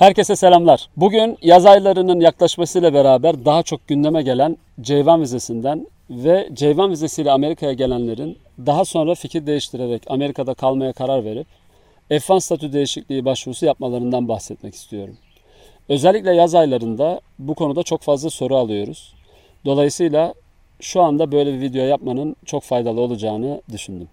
Herkese selamlar. Bugün yaz aylarının yaklaşmasıyla beraber daha çok gündeme gelen Ceyvan vizesinden ve Ceyvan vizesiyle Amerika'ya gelenlerin daha sonra fikir değiştirerek Amerika'da kalmaya karar verip F1 statü değişikliği başvurusu yapmalarından bahsetmek istiyorum. Özellikle yaz aylarında bu konuda çok fazla soru alıyoruz. Dolayısıyla şu anda böyle bir video yapmanın çok faydalı olacağını düşündüm.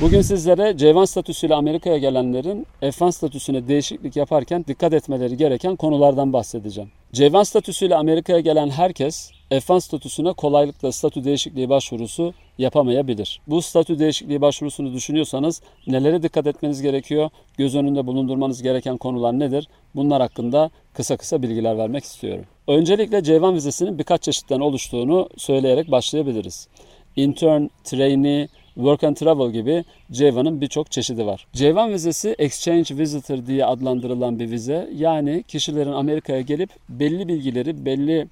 Bugün sizlere C1 statüsüyle Amerika'ya gelenlerin F1 statüsüne değişiklik yaparken dikkat etmeleri gereken konulardan bahsedeceğim. C1 statüsüyle Amerika'ya gelen herkes F1 statüsüne kolaylıkla statü değişikliği başvurusu yapamayabilir. Bu statü değişikliği başvurusunu düşünüyorsanız nelere dikkat etmeniz gerekiyor? Göz önünde bulundurmanız gereken konular nedir? Bunlar hakkında kısa kısa bilgiler vermek istiyorum. Öncelikle C1 vizesinin birkaç çeşitten oluştuğunu söyleyerek başlayabiliriz. Intern, trainee, Work and Travel gibi C1'ın birçok çeşidi var. C1 vizesi Exchange Visitor diye adlandırılan bir vize. Yani kişilerin Amerika'ya gelip belli bilgileri, belli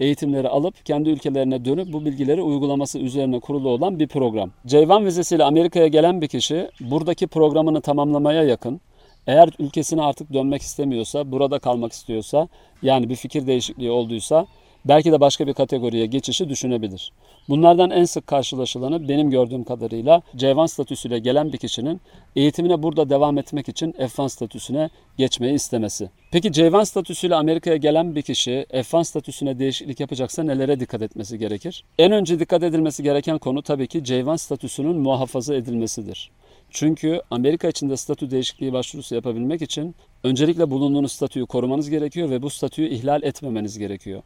eğitimleri alıp kendi ülkelerine dönüp bu bilgileri uygulaması üzerine kurulu olan bir program. C1 vizesiyle Amerika'ya gelen bir kişi buradaki programını tamamlamaya yakın eğer ülkesine artık dönmek istemiyorsa, burada kalmak istiyorsa, yani bir fikir değişikliği olduysa belki de başka bir kategoriye geçişi düşünebilir. Bunlardan en sık karşılaşılanı benim gördüğüm kadarıyla C1 statüsüyle gelen bir kişinin eğitimine burada devam etmek için F1 statüsüne geçmeyi istemesi. Peki C1 statüsüyle Amerika'ya gelen bir kişi F1 statüsüne değişiklik yapacaksa nelere dikkat etmesi gerekir? En önce dikkat edilmesi gereken konu tabii ki C1 statüsünün muhafaza edilmesidir. Çünkü Amerika içinde statü değişikliği başvurusu yapabilmek için öncelikle bulunduğunuz statüyü korumanız gerekiyor ve bu statüyü ihlal etmemeniz gerekiyor.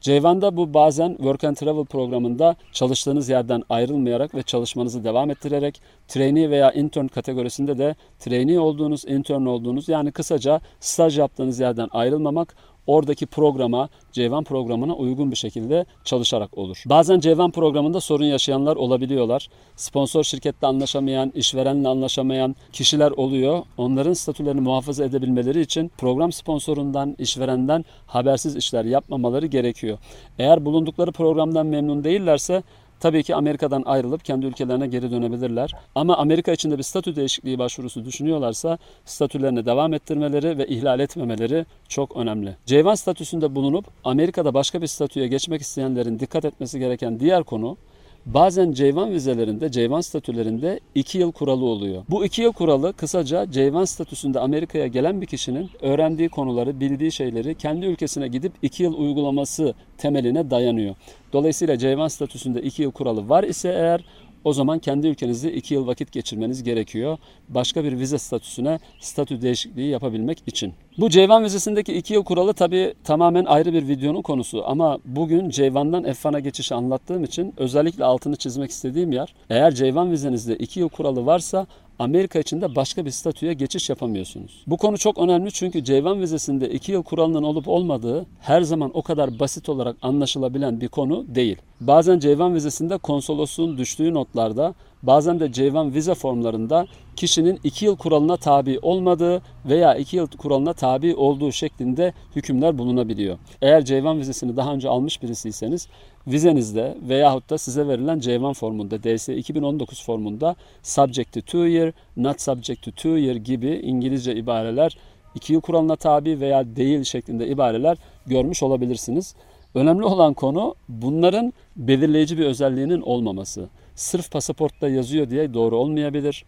Ceyvan'da bu bazen Work and Travel programında çalıştığınız yerden ayrılmayarak ve çalışmanızı devam ettirerek trainee veya intern kategorisinde de trainee olduğunuz, intern olduğunuz yani kısaca staj yaptığınız yerden ayrılmamak oradaki programa, C1 programına uygun bir şekilde çalışarak olur. Bazen C1 programında sorun yaşayanlar olabiliyorlar. Sponsor şirketle anlaşamayan, işverenle anlaşamayan kişiler oluyor. Onların statülerini muhafaza edebilmeleri için program sponsorundan, işverenden habersiz işler yapmamaları gerekiyor. Eğer bulundukları programdan memnun değillerse Tabii ki Amerika'dan ayrılıp kendi ülkelerine geri dönebilirler. Ama Amerika içinde bir statü değişikliği başvurusu düşünüyorlarsa statülerine devam ettirmeleri ve ihlal etmemeleri çok önemli. C1 statüsünde bulunup Amerika'da başka bir statüye geçmek isteyenlerin dikkat etmesi gereken diğer konu Bazen C1 vizelerinde, C1 statülerinde 2 yıl kuralı oluyor. Bu 2 yıl kuralı kısaca C1 statüsünde Amerika'ya gelen bir kişinin öğrendiği konuları, bildiği şeyleri kendi ülkesine gidip 2 yıl uygulaması temeline dayanıyor. Dolayısıyla C1 statüsünde 2 yıl kuralı var ise eğer o zaman kendi ülkenizde 2 yıl vakit geçirmeniz gerekiyor. Başka bir vize statüsüne statü değişikliği yapabilmek için. Bu C1 vizesindeki 2 yıl kuralı tabi tamamen ayrı bir videonun konusu. Ama bugün C1'dan F1'a geçişi anlattığım için özellikle altını çizmek istediğim yer eğer C1 vizenizde 2 yıl kuralı varsa Amerika içinde başka bir statüye geçiş yapamıyorsunuz. Bu konu çok önemli çünkü C1 vizesinde 2 yıl kuralının olup olmadığı her zaman o kadar basit olarak anlaşılabilen bir konu değil. Bazen C1 vizesinde konsolosluğun düştüğü notlarda bazen de C1 vize formlarında kişinin 2 yıl kuralına tabi olmadığı veya 2 yıl kuralına tabi olduğu şeklinde hükümler bulunabiliyor. Eğer C1 vizesini daha önce almış birisiyseniz vizenizde veyahut da size verilen C1 formunda DS 2019 formunda subject to 2 year, not subject to 2 year gibi İngilizce ibareler 2 yıl kuralına tabi veya değil şeklinde ibareler görmüş olabilirsiniz. Önemli olan konu bunların belirleyici bir özelliğinin olmaması. Sırf pasaportta yazıyor diye doğru olmayabilir.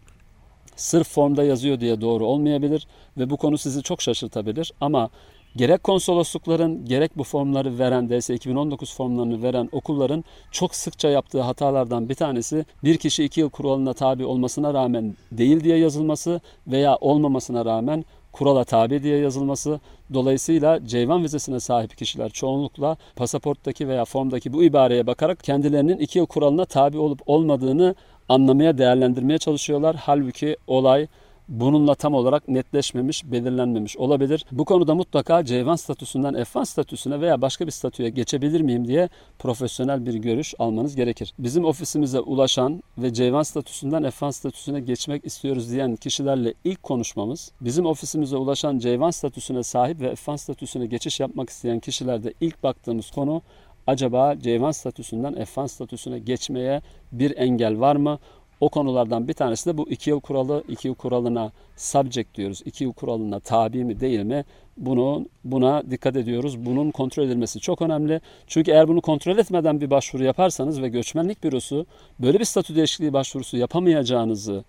Sırf formda yazıyor diye doğru olmayabilir ve bu konu sizi çok şaşırtabilir ama gerek konsoloslukların gerek bu formları veren DS 2019 formlarını veren okulların çok sıkça yaptığı hatalardan bir tanesi bir kişi iki yıl kuralına tabi olmasına rağmen değil diye yazılması veya olmamasına rağmen kurala tabi diye yazılması. Dolayısıyla C1 vizesine sahip kişiler çoğunlukla pasaporttaki veya formdaki bu ibareye bakarak kendilerinin iki yıl kuralına tabi olup olmadığını anlamaya, değerlendirmeye çalışıyorlar. Halbuki olay bununla tam olarak netleşmemiş, belirlenmemiş olabilir. Bu konuda mutlaka C1 statüsünden F1 statüsüne veya başka bir statüye geçebilir miyim diye profesyonel bir görüş almanız gerekir. Bizim ofisimize ulaşan ve C1 statüsünden F1 statüsüne geçmek istiyoruz diyen kişilerle ilk konuşmamız, bizim ofisimize ulaşan C1 statüsüne sahip ve F1 statüsüne geçiş yapmak isteyen kişilerde ilk baktığımız konu acaba C1 statüsünden F1 statüsüne geçmeye bir engel var mı? O konulardan bir tanesi de bu iki yıl kuralı. iki yıl kuralına subject diyoruz. İki yıl kuralına tabi mi değil mi? Bunu buna dikkat ediyoruz. Bunun kontrol edilmesi çok önemli. Çünkü eğer bunu kontrol etmeden bir başvuru yaparsanız ve göçmenlik bürosu böyle bir statü değişikliği başvurusu yapamayacağınızı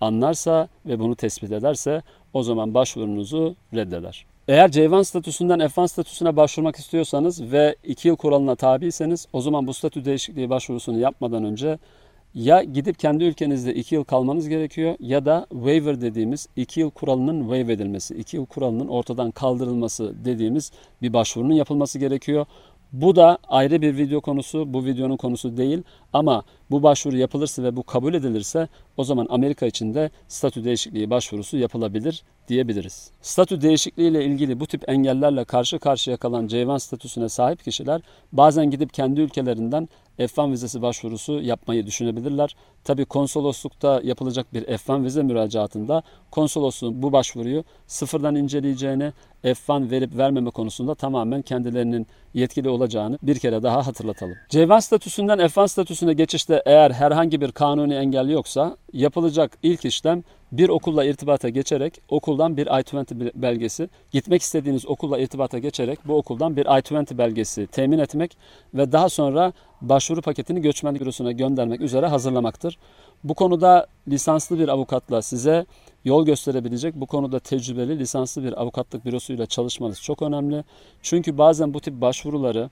anlarsa ve bunu tespit ederse o zaman başvurunuzu reddeder. Eğer C1 statüsünden F1 statüsüne başvurmak istiyorsanız ve 2 yıl kuralına tabiyseniz o zaman bu statü değişikliği başvurusunu yapmadan önce ya gidip kendi ülkenizde 2 yıl kalmanız gerekiyor ya da waiver dediğimiz 2 yıl kuralının waive edilmesi, 2 yıl kuralının ortadan kaldırılması dediğimiz bir başvurunun yapılması gerekiyor. Bu da ayrı bir video konusu, bu videonun konusu değil ama bu başvuru yapılırsa ve bu kabul edilirse o zaman Amerika için de statü değişikliği başvurusu yapılabilir diyebiliriz. Statü değişikliği ile ilgili bu tip engellerle karşı karşıya kalan C1 statüsüne sahip kişiler bazen gidip kendi ülkelerinden F1 vizesi başvurusu yapmayı düşünebilirler. Tabi konsoloslukta yapılacak bir F1 vize müracaatında konsolosluğun bu başvuruyu sıfırdan inceleyeceğini, F1 verip vermeme konusunda tamamen kendilerinin yetkili olacağını bir kere daha hatırlatalım. C1 statüsünden F1 statüsüne geçişte eğer herhangi bir kanuni engel yoksa yapılacak ilk işlem bir okulla irtibata geçerek okuldan bir I-20 belgesi, gitmek istediğiniz okulla irtibata geçerek bu okuldan bir I-20 belgesi temin etmek ve daha sonra başvuru paketini göçmenlik bürosuna göndermek üzere hazırlamaktır. Bu konuda lisanslı bir avukatla size yol gösterebilecek, bu konuda tecrübeli lisanslı bir avukatlık bürosuyla çalışmanız çok önemli. Çünkü bazen bu tip başvuruları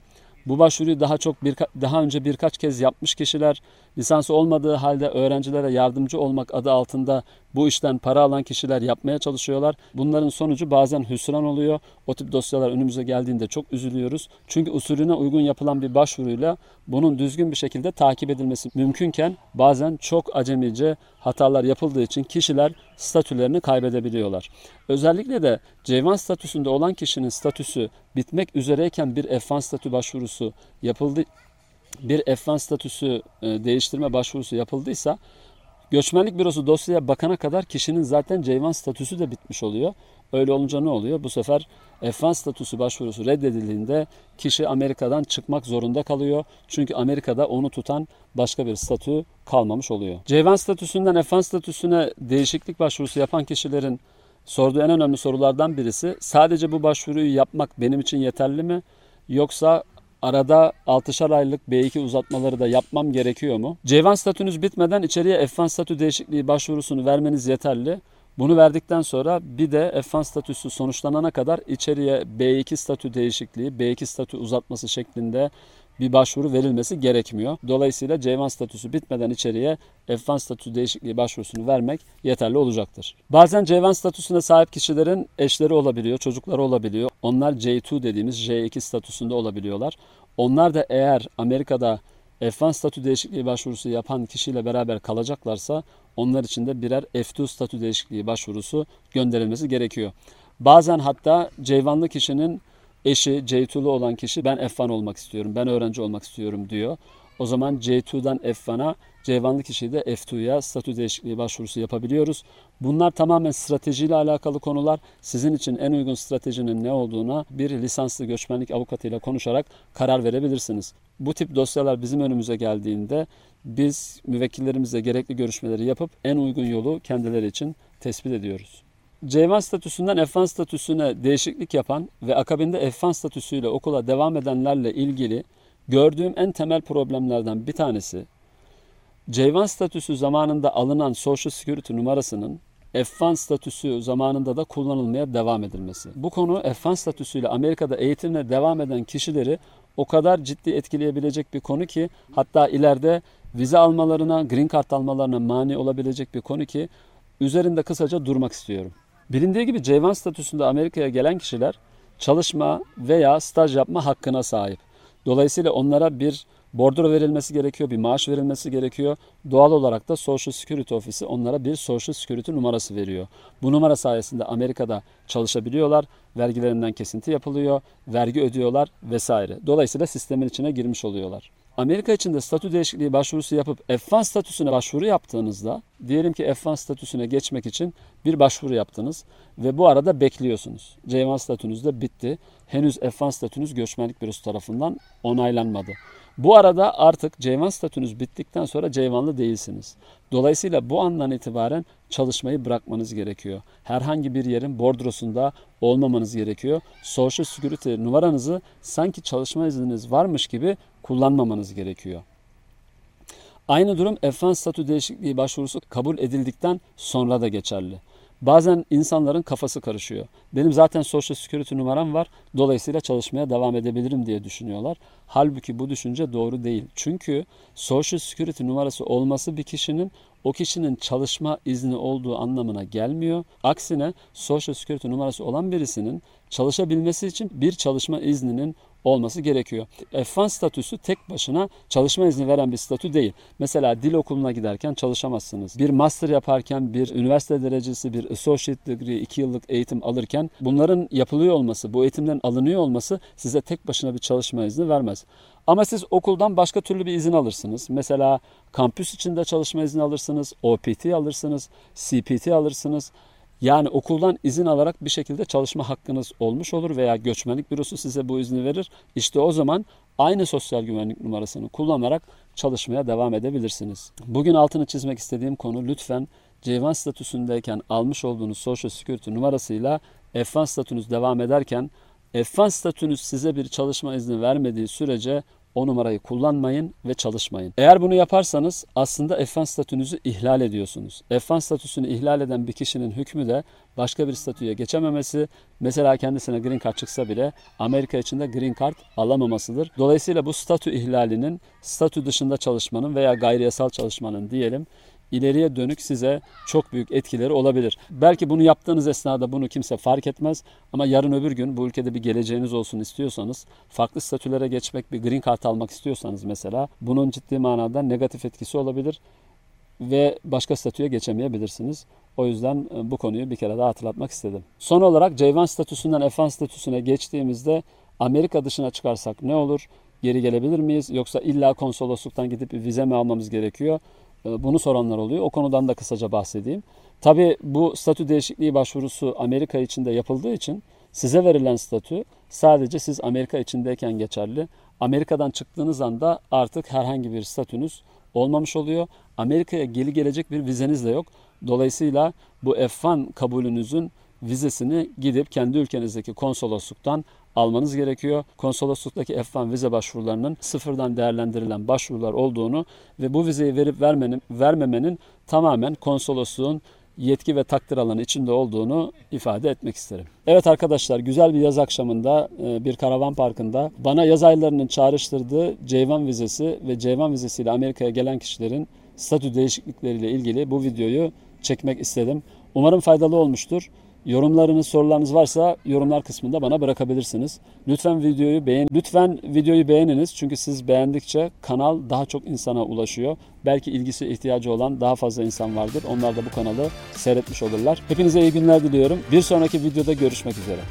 bu başvuruyu daha çok bir, daha önce birkaç kez yapmış kişiler, lisansı olmadığı halde öğrencilere yardımcı olmak adı altında bu işten para alan kişiler yapmaya çalışıyorlar. Bunların sonucu bazen hüsran oluyor. O tip dosyalar önümüze geldiğinde çok üzülüyoruz. Çünkü usulüne uygun yapılan bir başvuruyla bunun düzgün bir şekilde takip edilmesi mümkünken bazen çok acemice hatalar yapıldığı için kişiler statülerini kaybedebiliyorlar. Özellikle de C1 statüsünde olan kişinin statüsü bitmek üzereyken bir F1 statü başvurusu yapıldı bir F1 statüsü e, değiştirme başvurusu yapıldıysa Göçmenlik bürosu dosyaya bakana kadar kişinin zaten C1 statüsü de bitmiş oluyor. Öyle olunca ne oluyor? Bu sefer F1 statüsü başvurusu reddedildiğinde kişi Amerika'dan çıkmak zorunda kalıyor. Çünkü Amerika'da onu tutan başka bir statü kalmamış oluyor. C1 statüsünden F1 statüsüne değişiklik başvurusu yapan kişilerin sorduğu en önemli sorulardan birisi sadece bu başvuruyu yapmak benim için yeterli mi? Yoksa Arada 6'şar aylık B2 uzatmaları da yapmam gerekiyor mu? C1 statünüz bitmeden içeriye F1 statü değişikliği başvurusunu vermeniz yeterli. Bunu verdikten sonra bir de F1 statüsü sonuçlanana kadar içeriye B2 statü değişikliği, B2 statü uzatması şeklinde bir başvuru verilmesi gerekmiyor. Dolayısıyla C1 statüsü bitmeden içeriye F1 statü değişikliği başvurusunu vermek yeterli olacaktır. Bazen C1 statüsüne sahip kişilerin eşleri olabiliyor, çocukları olabiliyor. Onlar J2 dediğimiz J2 statüsünde olabiliyorlar. Onlar da eğer Amerika'da F1 statü değişikliği başvurusu yapan kişiyle beraber kalacaklarsa onlar için de birer F2 statü değişikliği başvurusu gönderilmesi gerekiyor. Bazen hatta C1'lı kişinin eşi J2'lu olan kişi ben F1 olmak istiyorum, ben öğrenci olmak istiyorum diyor. O zaman J2'dan F1'a, C1'lı kişiyi de F2'ya statü değişikliği başvurusu yapabiliyoruz. Bunlar tamamen stratejiyle alakalı konular. Sizin için en uygun stratejinin ne olduğuna bir lisanslı göçmenlik avukatıyla konuşarak karar verebilirsiniz. Bu tip dosyalar bizim önümüze geldiğinde biz müvekkillerimizle gerekli görüşmeleri yapıp en uygun yolu kendileri için tespit ediyoruz. C1 statüsünden F1 statüsüne değişiklik yapan ve akabinde F1 statüsüyle okula devam edenlerle ilgili gördüğüm en temel problemlerden bir tanesi C1 statüsü zamanında alınan Social Security numarasının F1 statüsü zamanında da kullanılmaya devam edilmesi. Bu konu F1 statüsüyle Amerika'da eğitimle devam eden kişileri o kadar ciddi etkileyebilecek bir konu ki hatta ileride vize almalarına, green card almalarına mani olabilecek bir konu ki üzerinde kısaca durmak istiyorum. Bilindiği gibi C1 statüsünde Amerika'ya gelen kişiler çalışma veya staj yapma hakkına sahip. Dolayısıyla onlara bir bordro verilmesi gerekiyor, bir maaş verilmesi gerekiyor. Doğal olarak da Social Security Ofisi onlara bir Social Security numarası veriyor. Bu numara sayesinde Amerika'da çalışabiliyorlar, vergilerinden kesinti yapılıyor, vergi ödüyorlar vesaire. Dolayısıyla sistemin içine girmiş oluyorlar. Amerika için de statü değişikliği başvurusu yapıp F1 statüsüne başvuru yaptığınızda diyelim ki F1 statüsüne geçmek için bir başvuru yaptınız ve bu arada bekliyorsunuz. C1 statünüz de bitti. Henüz F1 statünüz göçmenlik bürosu tarafından onaylanmadı. Bu arada artık Ceyvan statünüz bittikten sonra Ceyvanlı değilsiniz. Dolayısıyla bu andan itibaren çalışmayı bırakmanız gerekiyor. Herhangi bir yerin bordrosunda olmamanız gerekiyor. Social Security numaranızı sanki çalışma izniniz varmış gibi kullanmamanız gerekiyor. Aynı durum F1 statü değişikliği başvurusu kabul edildikten sonra da geçerli. Bazen insanların kafası karışıyor. Benim zaten Social Security numaram var. Dolayısıyla çalışmaya devam edebilirim diye düşünüyorlar. Halbuki bu düşünce doğru değil. Çünkü Social Security numarası olması bir kişinin o kişinin çalışma izni olduğu anlamına gelmiyor. Aksine Social Security numarası olan birisinin çalışabilmesi için bir çalışma izninin olması gerekiyor. F1 statüsü tek başına çalışma izni veren bir statü değil. Mesela dil okuluna giderken çalışamazsınız. Bir master yaparken, bir üniversite derecesi, bir associate degree, 2 yıllık eğitim alırken bunların yapılıyor olması, bu eğitimden alınıyor olması size tek başına bir çalışma izni vermez. Ama siz okuldan başka türlü bir izin alırsınız. Mesela kampüs içinde çalışma izni alırsınız, OPT alırsınız, CPT alırsınız. Yani okuldan izin alarak bir şekilde çalışma hakkınız olmuş olur veya göçmenlik bürosu size bu izni verir. İşte o zaman aynı sosyal güvenlik numarasını kullanarak çalışmaya devam edebilirsiniz. Bugün altını çizmek istediğim konu lütfen C1 statüsündeyken almış olduğunuz Social Security numarasıyla F1 statünüz devam ederken F1 statünüz size bir çalışma izni vermediği sürece o numarayı kullanmayın ve çalışmayın. Eğer bunu yaparsanız aslında F1 statünüzü ihlal ediyorsunuz. F1 statüsünü ihlal eden bir kişinin hükmü de başka bir statüye geçememesi, mesela kendisine green card çıksa bile Amerika içinde green card alamamasıdır. Dolayısıyla bu statü ihlalinin statü dışında çalışmanın veya gayri yasal çalışmanın diyelim ileriye dönük size çok büyük etkileri olabilir. Belki bunu yaptığınız esnada bunu kimse fark etmez ama yarın öbür gün bu ülkede bir geleceğiniz olsun istiyorsanız, farklı statülere geçmek, bir green card almak istiyorsanız mesela bunun ciddi manada negatif etkisi olabilir ve başka statüye geçemeyebilirsiniz. O yüzden e, bu konuyu bir kere daha hatırlatmak istedim. Son olarak J1 statüsünden F1 statüsüne geçtiğimizde Amerika dışına çıkarsak ne olur? Geri gelebilir miyiz? Yoksa illa konsolosluktan gidip bir vize mi almamız gerekiyor? E, bunu soranlar oluyor. O konudan da kısaca bahsedeyim. Tabi bu statü değişikliği başvurusu Amerika içinde yapıldığı için size verilen statü sadece siz Amerika içindeyken geçerli. Amerika'dan çıktığınız anda artık herhangi bir statünüz olmamış oluyor. Amerika'ya geri gelecek bir vizeniz de yok. Dolayısıyla bu F1 kabulünüzün vizesini gidip kendi ülkenizdeki konsolosluktan almanız gerekiyor. Konsolosluktaki F1 vize başvurularının sıfırdan değerlendirilen başvurular olduğunu ve bu vizeyi verip vermenin, vermemenin tamamen konsolosluğun yetki ve takdir alanı içinde olduğunu ifade etmek isterim. Evet arkadaşlar güzel bir yaz akşamında e, bir karavan parkında bana yaz aylarının çağrıştırdığı C1 vizesi ve C1 vizesiyle Amerika'ya gelen kişilerin statü değişiklikleriyle ilgili bu videoyu çekmek istedim. Umarım faydalı olmuştur. Yorumlarınız, sorularınız varsa yorumlar kısmında bana bırakabilirsiniz. Lütfen videoyu beğen lütfen videoyu beğeniniz çünkü siz beğendikçe kanal daha çok insana ulaşıyor. Belki ilgisi ihtiyacı olan daha fazla insan vardır. Onlar da bu kanalı seyretmiş olurlar. Hepinize iyi günler diliyorum. Bir sonraki videoda görüşmek üzere.